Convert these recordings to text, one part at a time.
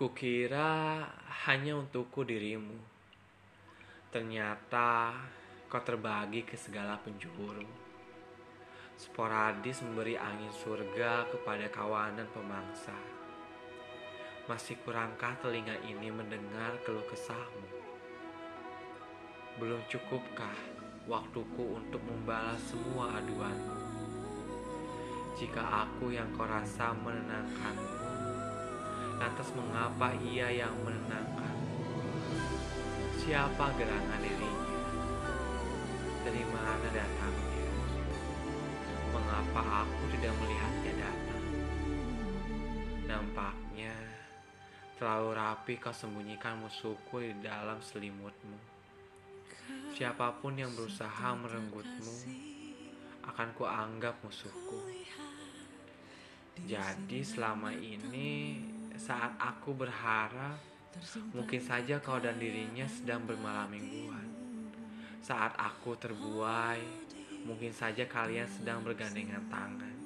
Kukira hanya untukku dirimu. Ternyata kau terbagi ke segala penjuru. Sporadis memberi angin surga kepada kawanan pemangsa. Masih kurangkah telinga ini mendengar keluh kesahmu? Belum cukupkah waktuku untuk membalas semua aduanmu? Jika aku yang kau rasa menenangkanmu, lantas mengapa ia yang menenangkan? Siapa gerangan dirinya? Dari mana datangnya? Mengapa aku tidak melihatnya datang? Nampaknya terlalu rapi kau sembunyikan musuhku di dalam selimutmu. Siapa pun yang berusaha merenggutmu akan kuanggap musuhku. Jadi selama ini saat aku berharap mungkin saja kau dan dirinya sedang bermalam mingguan. Saat aku terbuai, mungkin saja kalian sedang bergandengan tangan.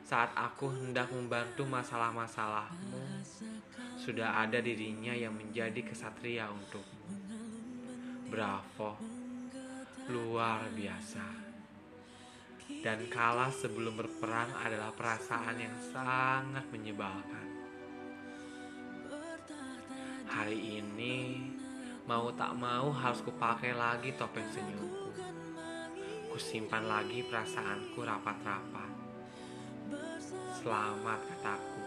Saat aku hendak membantu masalah-masalahmu, sudah ada dirinya yang menjadi kesatria untukmu. Bravo, luar biasa. Dan kalah sebelum berperang adalah perasaan yang sangat menyebalkan. Hari ini mau tak mau harus kupakai lagi topeng senyumku. Kusimpan lagi perasaanku rapat-rapat. Selamat kataku.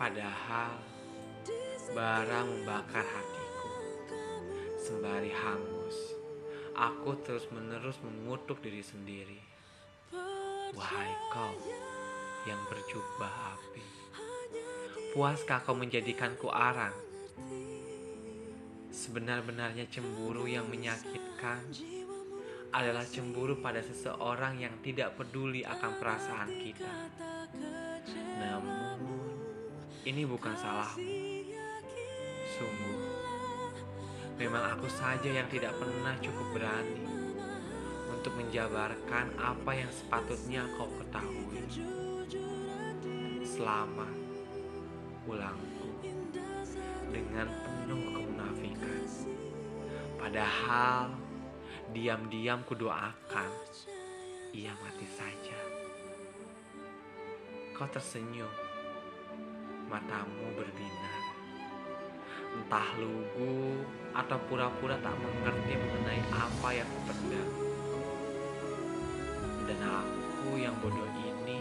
Padahal bara membakar hatiku. Sembari hangus, aku terus-menerus mengutuk diri sendiri. Wahai kau yang berjubah api, puaskah kau menjadikanku arang? Sebenar-benarnya cemburu yang menyakitkan adalah cemburu pada seseorang yang tidak peduli akan perasaan kita. Namun, ini bukan salahmu. Sungguh, memang aku saja yang tidak pernah cukup berani untuk menjabarkan apa yang sepatutnya kau ketahui. Selamat pulangku dengan penuh kemunafikan. Padahal diam-diam kudoakan ia mati saja. Kau tersenyum, matamu berbinar. Entah lugu atau pura-pura tak mengerti mengenai apa yang kupendam. Dan aku yang bodoh ini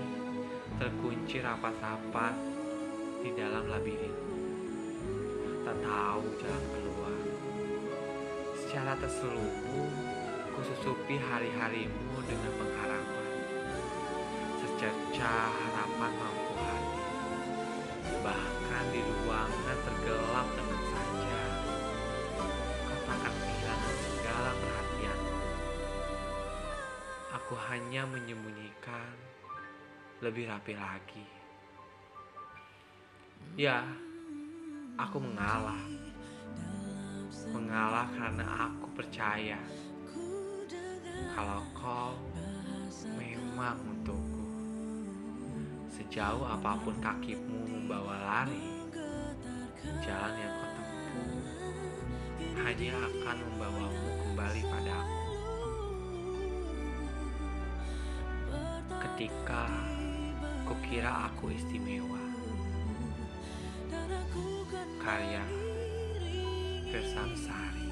terkunci rapat-rapat di dalam labirin. Tak tahu jalan keluar. Secara terselubung, kususupi hari-harimu dengan pengharapan. Secerca harapan mampu hadir. Bahkan di ruangan tergelap tenang saja. Kau takkan kehilangan segala perhatian. Aku hanya menyembunyikan lebih rapi lagi. Ya, aku mengalah. Mengalah karena aku percaya kalau kau memang untukku. Sejauh apa pun kakimu membawa lari, jalan yang kau tempuh hanya akan membawamu kembali padaku. Ketika kukira aku istimewa, karya Versam Sari.